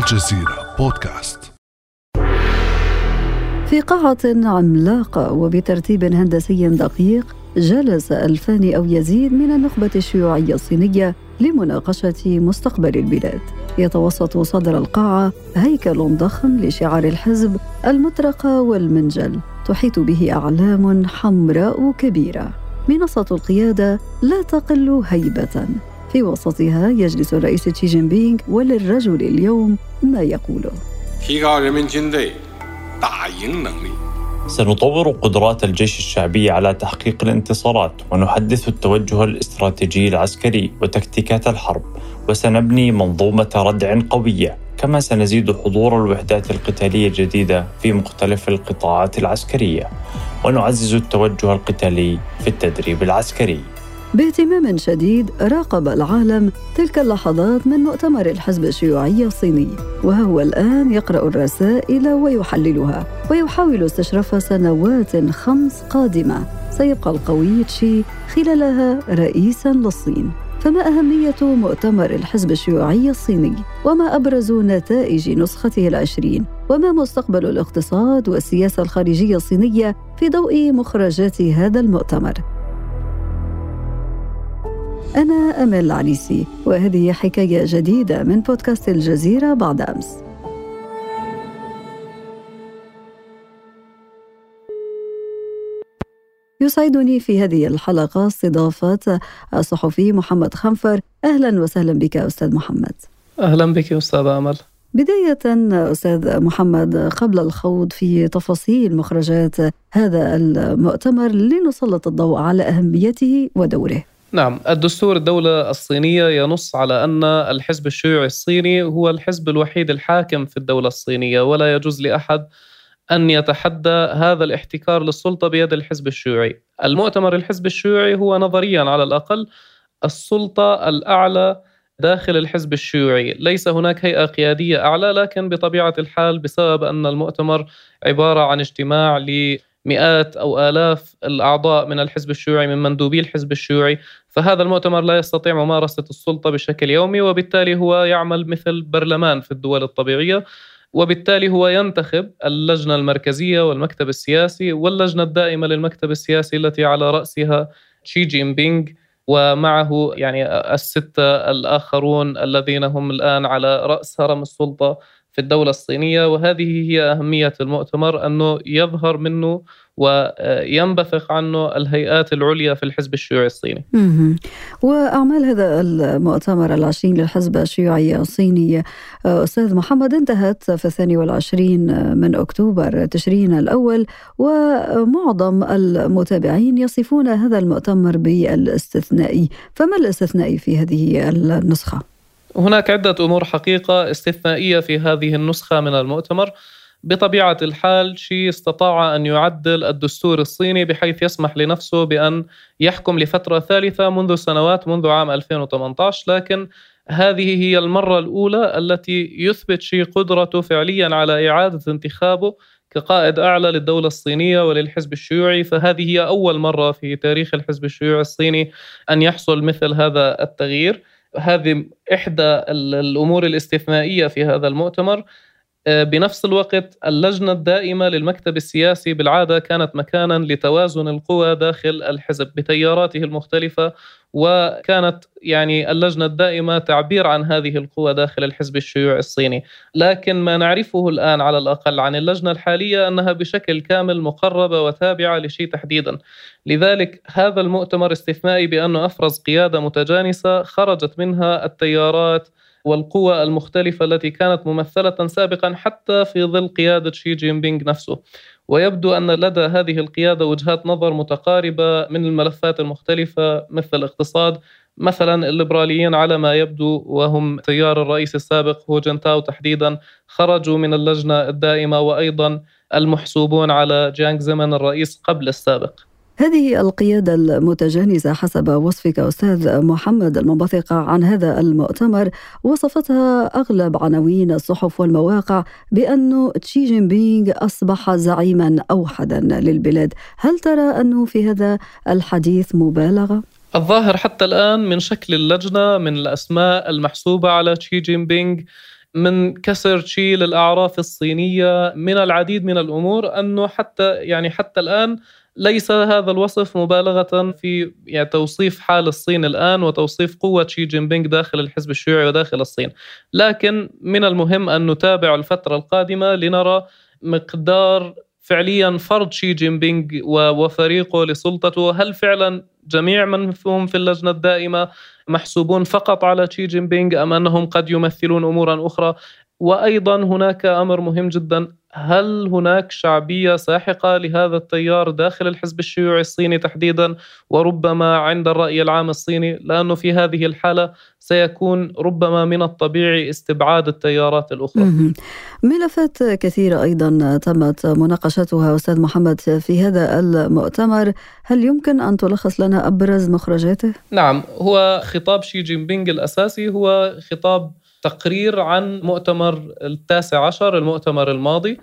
الجزيرة بودكاست. في قاعة عملاقة وبترتيب هندسي دقيق جلس الفاني أو يزيد من النخبة الشيوعية الصينية لمناقشة مستقبل البلاد. يتوسط صدر القاعة هيكل ضخم لشعار الحزب المطرقة والمنجل تحيط به أعلام حمراء كبيرة. منصة القيادة لا تقل هيبة. وسطها يجلس الرئيس تشي جين بينغ وللرجل اليوم ما يقوله. سنطور قدرات الجيش الشعبي على تحقيق الانتصارات ونحدث التوجه الاستراتيجي العسكري وتكتيكات الحرب وسنبني منظومة ردع قوية كما سنزيد حضور الوحدات القتالية الجديدة في مختلف القطاعات العسكرية. ونعزز التوجه القتالي في التدريب العسكري. باهتمام شديد راقب العالم تلك اللحظات من مؤتمر الحزب الشيوعي الصيني وهو الآن يقرأ الرسائل ويحللها ويحاول استشراف سنوات خمس قادمة سيبقى القوي تشي خلالها رئيسا للصين فما أهمية مؤتمر الحزب الشيوعي الصيني؟ وما أبرز نتائج نسخته العشرين؟ وما مستقبل الاقتصاد والسياسة الخارجية الصينية في ضوء مخرجات هذا المؤتمر؟ أنا أمل العريسي وهذه حكاية جديدة من بودكاست الجزيرة بعد أمس. يسعدني في هذه الحلقة استضافة الصحفي محمد خنفر. أهلا وسهلا بك أستاذ محمد. أهلا بك أستاذ أمل. بداية أستاذ محمد قبل الخوض في تفاصيل مخرجات هذا المؤتمر لنسلط الضوء على أهميته ودوره. نعم الدستور الدولة الصينية ينص على أن الحزب الشيوعي الصيني هو الحزب الوحيد الحاكم في الدولة الصينية ولا يجوز لأحد أن يتحدى هذا الاحتكار للسلطة بيد الحزب الشيوعي. المؤتمر الحزب الشيوعي هو نظريا على الأقل السلطة الأعلى داخل الحزب الشيوعي. ليس هناك هيئة قيادية أعلى لكن بطبيعة الحال بسبب أن المؤتمر عبارة عن اجتماع ل مئات أو آلاف الأعضاء من الحزب الشيوعي من مندوبي الحزب الشيوعي. فهذا المؤتمر لا يستطيع ممارسة السلطة بشكل يومي وبالتالي هو يعمل مثل برلمان في الدول الطبيعية. وبالتالي هو ينتخب اللجنة المركزية والمكتب السياسي واللجنة الدائمة للمكتب السياسي التي على رأسها شي جين بينغ ومعه يعني الستة الآخرون الذين هم الآن على رأس هرم السلطة في الدولة الصينية وهذه هي أهمية المؤتمر أنه يظهر منه وينبثق عنه الهيئات العليا في الحزب الشيوعي الصيني. وأعمال هذا المؤتمر العشرين للحزب الشيوعي الصيني أستاذ محمد انتهت في الثاني والعشرين من أكتوبر تشرين الأول ومعظم المتابعين يصفون هذا المؤتمر بالاستثنائي. فما الاستثنائي في هذه النسخة؟ هناك عدة أمور حقيقة استثنائية في هذه النسخة من المؤتمر. بطبيعة الحال شي استطاع أن يعدل الدستور الصيني بحيث يسمح لنفسه بأن يحكم لفترة ثالثة منذ سنوات منذ عام 2018 لكن هذه هي المرة الأولى التي يثبت شي قدرته فعليا على إعادة انتخابه كقائد أعلى للدولة الصينية وللحزب الشيوعي. فهذه هي أول مرة في تاريخ الحزب الشيوعي الصيني أن يحصل مثل هذا التغيير. هذه إحدى الأمور الاستثنائية في هذا المؤتمر. بنفس الوقت اللجنة الدائمة للمكتب السياسي بالعادة كانت مكانا لتوازن القوى داخل الحزب بتياراته المختلفة وكانت يعني اللجنة الدائمة تعبير عن هذه القوى داخل الحزب الشيوعي الصيني. لكن ما نعرفه الآن على الأقل عن اللجنة الحالية أنها بشكل كامل مقربة وتابعة لشيء تحديدا. لذلك هذا المؤتمر استثنائي بأنه أفرز قيادة متجانسة خرجت منها التيارات والقوى المختلفة التي كانت ممثلة سابقا حتى في ظل قيادة شي جين بينغ نفسه. ويبدو أن لدى هذه القيادة وجهات نظر متقاربة من الملفات المختلفة مثل الاقتصاد مثلا الليبراليين على ما يبدو وهم تيار الرئيس السابق هو جنتاو تحديدا خرجوا من اللجنة الدائمة وأيضا المحسوبون على جانغ زمن الرئيس قبل السابق. هذه القيادة المتجانسة حسب وصفك أستاذ محمد المنبثقة عن هذا المؤتمر وصفتها أغلب عناوين الصحف والمواقع بأن تشي جين بينغ أصبح زعيما أوحدا للبلاد هل ترى أنه في هذا الحديث مبالغة؟ الظاهر حتى الآن من شكل اللجنة من الأسماء المحسوبة على تشي جين بينغ من كسر تشيل الاعراف الصينية من العديد من الأمور أنه حتى يعني حتى الآن ليس هذا الوصف مبالغة في يعني توصيف حال الصين الآن وتوصيف قوة شي جين بينغ داخل الحزب الشيوعي وداخل الصين. لكن من المهم أن نتابع الفترة القادمة لنرى مقدار فعليا فرض شي جين بينغ وفريقه لسلطته. هل فعلا جميع من هم في اللجنة الدائمة محسوبون فقط على شي جين بينغ أم أنهم قد يمثلون أمورا أخرى؟ وأيضا هناك أمر مهم جدا. هل هناك شعبية ساحقة لهذا التيار داخل الحزب الشيوعي الصيني تحديدا؟ وربما عند الرأي العام الصيني لأنه في هذه الحالة سيكون ربما من الطبيعي استبعاد التيارات الأخرى. ملفات كثيرة أيضا تمت مناقشتها أستاذ محمد في هذا المؤتمر. هل يمكن أن تلخص لنا أبرز مخرجاته؟ نعم هو خطاب شي جين بينغ الأساسي. هو خطاب تقرير عن مؤتمر التاسع عشر المؤتمر الماضي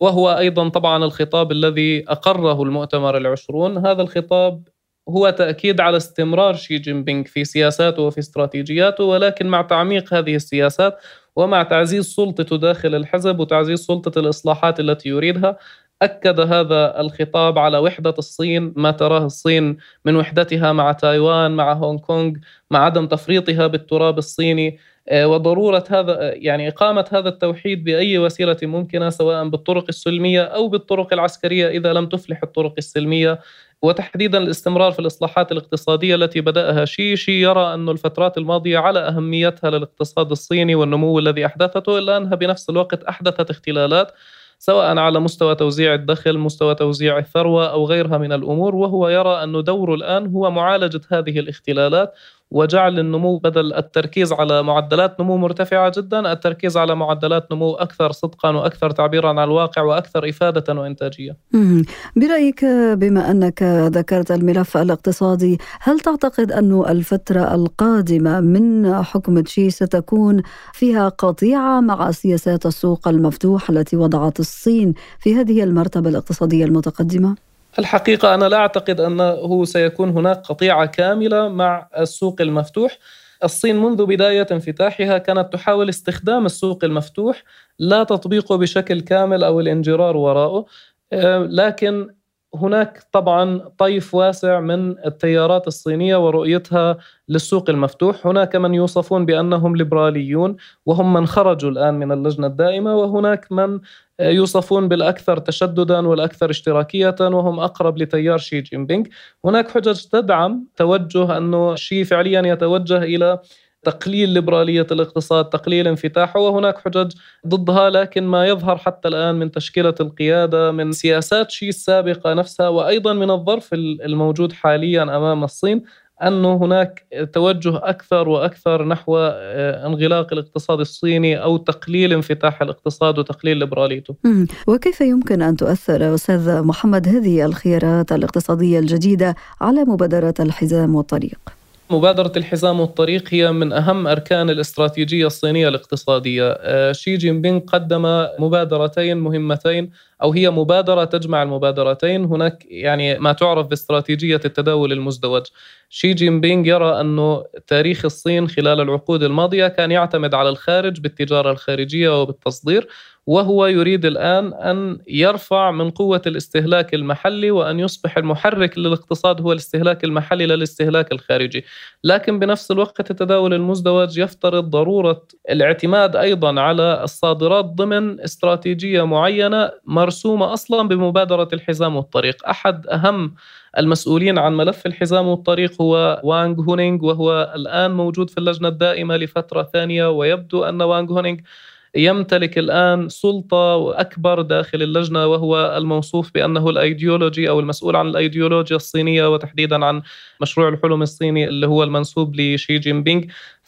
وهو أيضا طبعا الخطاب الذي أقره المؤتمر العشرون. هذا الخطاب هو تأكيد على استمرار شي جين بينغ في سياساته وفي استراتيجياته ولكن مع تعميق هذه السياسات ومع تعزيز سلطته داخل الحزب وتعزيز سلطة الإصلاحات التي يريدها أكد هذا الخطاب على وحدة الصين ما تراه الصين من وحدتها مع تايوان مع هونغ كونغ مع عدم تفريطها بالتراب الصيني. وضرورة هذا آه، يعني إقامة هذا التوحيد بأي وسيلة ممكنة سواء بالطرق السلمية أو بالطرق العسكرية إذا لم تفلح الطرق السلمية. وتحديدا الاستمرار في الإصلاحات الاقتصادية التي بدأها شي شي يرى أن الفترات الماضية على أهميتها للاقتصاد الصيني والنمو الذي أحدثته. الا أنها بنفس الوقت أحدثت اختلالات سواء على مستوى توزيع الدخل مستوى توزيع الثروة أو غيرها من الأمور. وهو يرى أن دوره الآن هو معالجة هذه الاختلالات. وجعل النمو بدل التركيز على معدلات نمو مرتفعة جدا التركيز على معدلات نمو أكثر صدقا وأكثر تعبيرا عن الواقع وأكثر إفادة وإنتاجية برأيك بما أنك ذكرت الملف الاقتصادي هل تعتقد أن الفترة القادمة من حكم تشي ستكون فيها قطيعة مع سياسات السوق المفتوح التي وضعت الصين في هذه المرتبة الاقتصادية المتقدمة؟ الحقيقة أنا لا أعتقد أنه سيكون هناك قطيعة كاملة مع السوق المفتوح. الصين منذ بداية انفتاحها كانت تحاول استخدام السوق المفتوح لا تطبيقه بشكل كامل أو الانجرار وراءه آه، لكن هناك طبعا طيف واسع من التيارات الصينية ورؤيتها للسوق المفتوح، هناك من يوصفون بأنهم ليبراليون وهم من خرجوا الآن من اللجنة الدائمة وهناك من يوصفون بالأكثر تشددا والأكثر اشتراكية وهم أقرب لتيار شي جين بينغ، هناك حجج تدعم توجه أنه شي فعليا يتوجه إلى تقليل ليبرالية الاقتصاد تقليل انفتاحه وهناك حجج ضدها لكن ما يظهر حتى الآن من تشكيلة القيادة من سياسات شي السابقة نفسها وأيضا من الظرف الموجود حاليا أمام الصين أنه هناك توجه أكثر وأكثر نحو آه، انغلاق الاقتصاد الصيني أو تقليل انفتاح الاقتصاد وتقليل ليبراليته وكيف يمكن أن تؤثر أستاذ محمد هذه الخيارات الاقتصادية الجديدة على مبادرة الحزام والطريق؟ مبادرة الحزام والطريق هي من أهم أركان الاستراتيجية الصينية الاقتصادية. آه، شي جين بينغ قدم مبادرتين مهمتين أو هي مبادرة تجمع المبادرتين. هناك يعني ما تعرف باستراتيجية التداول المزدوج. شي جين بينغ يرى أنه تاريخ الصين خلال العقود الماضية كان يعتمد على الخارج بالتجارة الخارجية وبالتصدير وهو يريد الآن أن يرفع من قوة الاستهلاك المحلي وأن يصبح المحرك للاقتصاد هو الاستهلاك المحلي لا الاستهلاك الخارجي، لكن بنفس الوقت التداول المزدوج يفترض ضرورة الاعتماد أيضا على الصادرات ضمن استراتيجية معينة مرسومة أصلا بمبادرة الحزام والطريق، أحد أهم المسؤولين عن ملف الحزام والطريق هو وانغ هونينغ وهو الآن موجود في اللجنة الدائمة لفترة ثانية ويبدو أن وانغ هونينغ يمتلك الآن سلطة أكبر داخل اللجنة وهو الموصوف بأنه الأيديولوجي أو المسؤول عن الأيديولوجيا الصينية وتحديدا عن مشروع الحلم الصيني اللي هو المنسوب لشي جين بينغ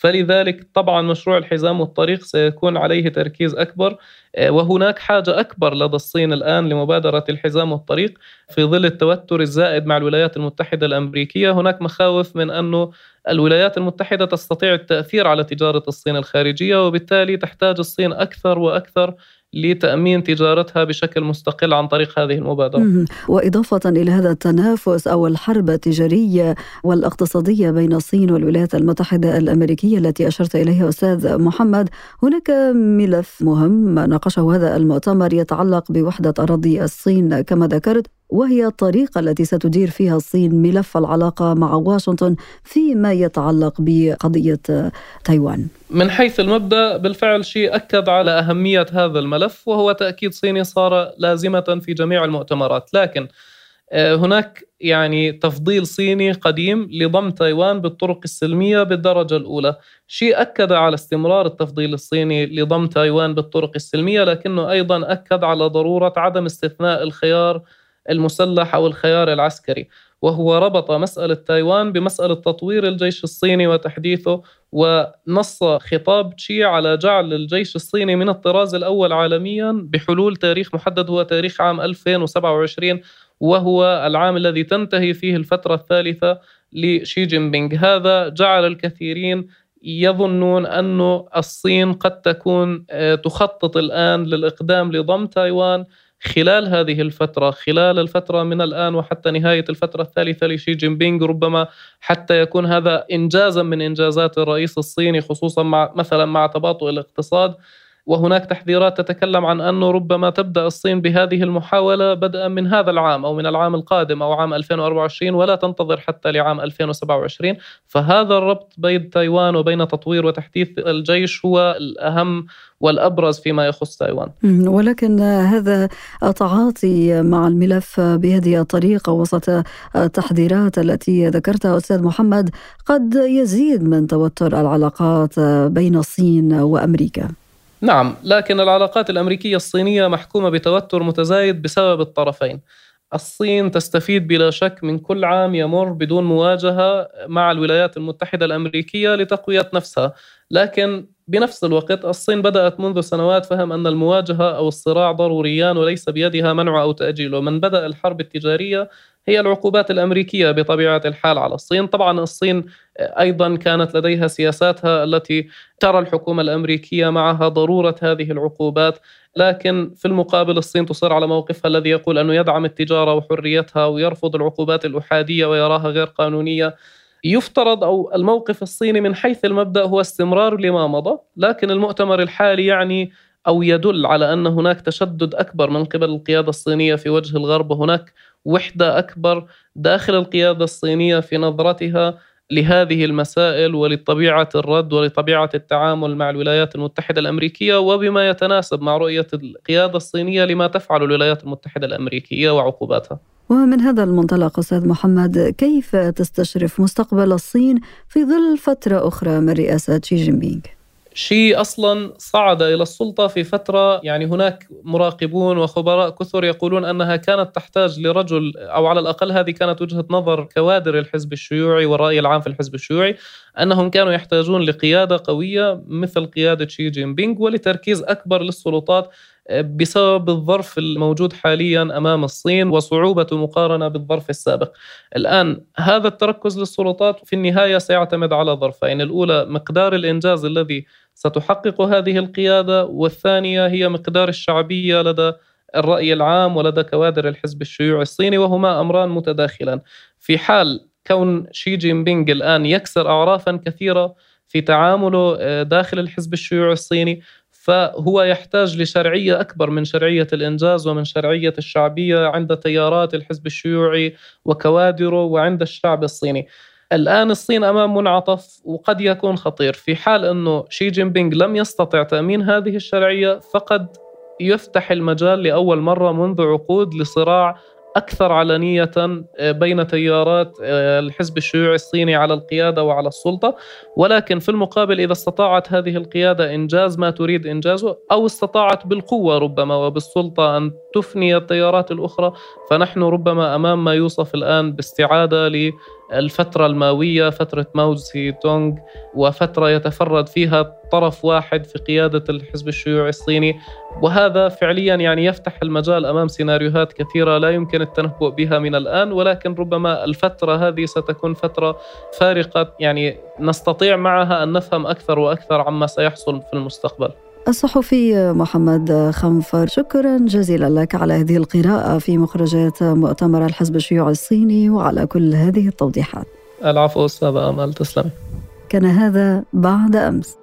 فلذلك طبعا مشروع الحزام والطريق سيكون عليه تركيز أكبر آه، وهناك حاجة أكبر لدى الصين الآن لمبادرة الحزام والطريق في ظل التوتر الزائد مع الولايات المتحدة الأمريكية. هناك مخاوف من أنه الولايات المتحدة تستطيع التأثير على تجارة الصين الخارجية وبالتالي تحتاج الصين أكثر وأكثر لتأمين تجارتها بشكل مستقل عن طريق هذه المبادرة. وإضافة إلى هذا التنافس أو الحرب التجارية والإقتصادية بين الصين والولايات المتحدة الأمريكية التي أشرت إليها أستاذ محمد هناك ملف مهم ناقشه هذا المؤتمر يتعلق بوحدة أراضي الصين كما ذكرت وهي الطريقة التي ستدير فيها الصين ملف العلاقة مع واشنطن فيما يتعلق بقضية تايوان. من حيث المبدأ بالفعل شيء أكد على أهمية هذا الملف وهو تأكيد صيني صار لازمة في جميع المؤتمرات. لكن آه، هناك يعني تفضيل صيني قديم لضم تايوان بالطرق السلمية بالدرجة الأولى. شيء أكد على استمرار التفضيل الصيني لضم تايوان بالطرق السلمية لكنه أيضا أكد على ضرورة عدم استثناء الخيار المسلح أو الخيار العسكري. وهو ربط مسألة تايوان بمسألة تطوير الجيش الصيني وتحديثه ونص خطاب تشي على جعل الجيش الصيني من الطراز الأول عالميا بحلول تاريخ محدد هو تاريخ عام 2027 وهو العام الذي تنتهي فيه الفترة الثالثة لشي جين بينغ هذا جعل الكثيرين يظنون أن الصين قد تكون آه، تخطط الآن للإقدام لضم تايوان. خلال هذه الفترة خلال الفترة من الآن وحتى نهاية الفترة الثالثة لشي جين بينغ ربما حتى يكون هذا إنجازا من إنجازات الرئيس الصيني خصوصا مع مثلا مع تباطؤ الاقتصاد. وهناك تحذيرات تتكلم عن أنه ربما تبدأ الصين بهذه المحاولة بدءا من هذا العام أو من العام القادم أو عام 2024 ولا تنتظر حتى لعام 2027 فهذا الربط بين تايوان وبين تطوير وتحديث الجيش هو الأهم والأبرز فيما يخص تايوان. ولكن هذا التعاطي مع الملف بهذه الطريقة وسط التحذيرات التي ذكرتها أستاذ محمد قد يزيد من توتر العلاقات بين الصين وأمريكا. نعم لكن العلاقات الأمريكية الصينية محكومة بتوتر متزايد بسبب الطرفين. الصين تستفيد بلا شك من كل عام يمر بدون مواجهة مع الولايات المتحدة الأمريكية لتقوية نفسها. لكن بنفس الوقت الصين بدأت منذ سنوات فهم أن المواجهة أو الصراع ضروريان وليس بيدها منع أو تأجيله من بدأ الحرب التجارية هي العقوبات الأمريكية بطبيعة الحال على الصين، طبعا الصين أيضا كانت لديها سياساتها التي ترى الحكومة الأمريكية معها ضرورة هذه العقوبات، لكن في المقابل الصين تصر على موقفها الذي يقول انه يدعم التجارة وحريتها ويرفض العقوبات الأحادية ويراها غير قانونية. يفترض أو الموقف الصيني من حيث المبدأ هو استمرار لما مضى، لكن المؤتمر الحالي يعني أو يدل على أن هناك تشدد أكبر من قبل القيادة الصينية في وجه الغرب وهناك وحدة أكبر داخل القيادة الصينية في نظرتها لهذه المسائل ولطبيعة الرد ولطبيعة التعامل مع الولايات المتحدة الأمريكية وبما يتناسب مع رؤية القيادة الصينية لما تفعل الولايات المتحدة الأمريكية وعقوباتها. ومن هذا المنطلق أستاذ محمد كيف تستشرف مستقبل الصين في ظل فترة أخرى من رئاسة شي جين بينغ؟ شيء أصلا صعد إلى السلطة في فترة يعني هناك مراقبون وخبراء كثر يقولون أنها كانت تحتاج لرجل أو على الأقل هذه كانت وجهة نظر كوادر الحزب الشيوعي والرأي العام في الحزب الشيوعي أنهم كانوا يحتاجون لقيادة قوية مثل قيادة شي جين بينغ ولتركيز أكبر للسلطات بسبب الظرف الموجود حاليا أمام الصين وصعوبة المقارنه بالظرف السابق. الآن هذا التركز للسلطات في النهاية سيعتمد على ظرفين، الأولى مقدار الإنجاز الذي ستحقق هذه القيادة والثانية هي مقدار الشعبية لدى الرأي العام ولدى كوادر الحزب الشيوعي الصيني وهما أمران متداخلان. في حال كون شي جين بينغ الآن يكسر اعرافا كثيرة في تعامله آه، داخل الحزب الشيوعي الصيني فهو يحتاج لشرعية أكبر من شرعية الإنجاز ومن شرعية الشعبية عند تيارات الحزب الشيوعي وكوادره وعند الشعب الصيني الآن الصين أمام منعطف وقد يكون خطير في حال أنه شي جين بينغ لم يستطع تأمين هذه الشرعية فقد يفتح المجال لأول مرة منذ عقود لصراع أكثر علنية آه، بين تيارات آه، الحزب الشيوعي الصيني على القيادة وعلى السلطة. ولكن في المقابل إذا استطاعت هذه القيادة إنجاز ما تريد إنجازه أو استطاعت بالقوة ربما وبالسلطة أن تفني التيارات الأخرى فنحن ربما أمام ما يوصف الآن باستعادة الفترة الماوية فترة ماو سي تونغ وفترة يتفرد فيها طرف واحد في قيادة الحزب الشيوعي الصيني. وهذا فعليا يعني يفتح المجال أمام سيناريوهات كثيرة لا يمكن التنبؤ بها من الآن. ولكن ربما الفترة هذه ستكون فترة فارقة يعني نستطيع معها أن نفهم أكثر وأكثر عما سيحصل في المستقبل. الصحفي محمد خنفر. شكرا جزيلا لك على هذه القراءة في مخرجات مؤتمر الحزب الشيوعي الصيني وعلى كل هذه التوضيحات. العفو أستاذ أمل تسلمي. كان هذا بعد أمس.